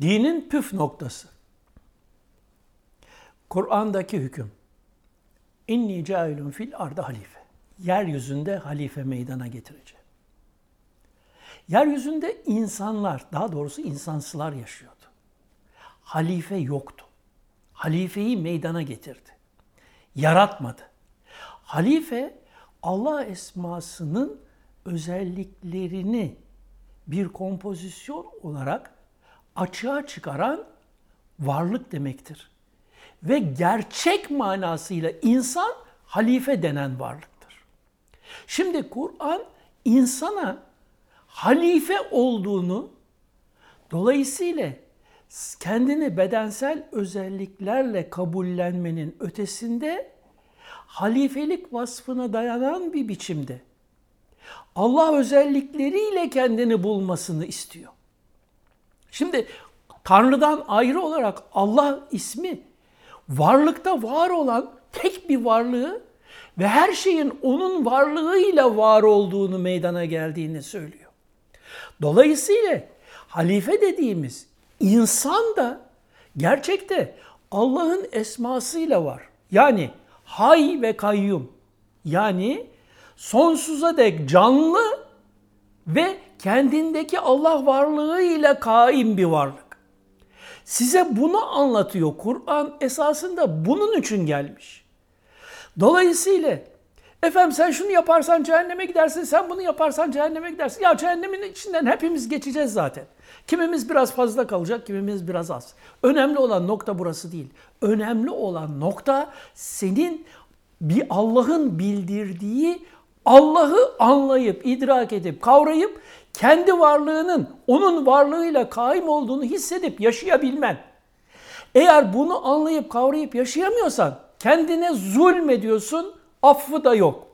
Dinin püf noktası. Kur'an'daki hüküm. İnni cailun fil arda halife. Yeryüzünde halife meydana getireceğim. Yeryüzünde insanlar, daha doğrusu insansılar yaşıyordu. Halife yoktu. Halifeyi meydana getirdi. Yaratmadı. Halife Allah esmasının özelliklerini bir kompozisyon olarak açığa çıkaran varlık demektir. Ve gerçek manasıyla insan halife denen varlıktır. Şimdi Kur'an insana halife olduğunu dolayısıyla kendini bedensel özelliklerle kabullenmenin ötesinde halifelik vasfına dayanan bir biçimde Allah özellikleriyle kendini bulmasını istiyor. Şimdi Tanrı'dan ayrı olarak Allah ismi varlıkta var olan tek bir varlığı ve her şeyin onun varlığıyla var olduğunu meydana geldiğini söylüyor. Dolayısıyla halife dediğimiz insan da gerçekte Allah'ın esmasıyla var. Yani hay ve kayyum. Yani sonsuza dek canlı ve kendindeki Allah varlığıyla kaim bir varlık. Size bunu anlatıyor. Kur'an esasında bunun için gelmiş. Dolayısıyla efendim sen şunu yaparsan cehenneme gidersin, sen bunu yaparsan cehenneme gidersin. Ya cehennemin içinden hepimiz geçeceğiz zaten. Kimimiz biraz fazla kalacak, kimimiz biraz az. Önemli olan nokta burası değil. Önemli olan nokta senin bir Allah'ın bildirdiği Allah'ı anlayıp, idrak edip, kavrayıp kendi varlığının onun varlığıyla kaim olduğunu hissedip yaşayabilmen. Eğer bunu anlayıp kavrayıp yaşayamıyorsan kendine zulmediyorsun, affı da yok.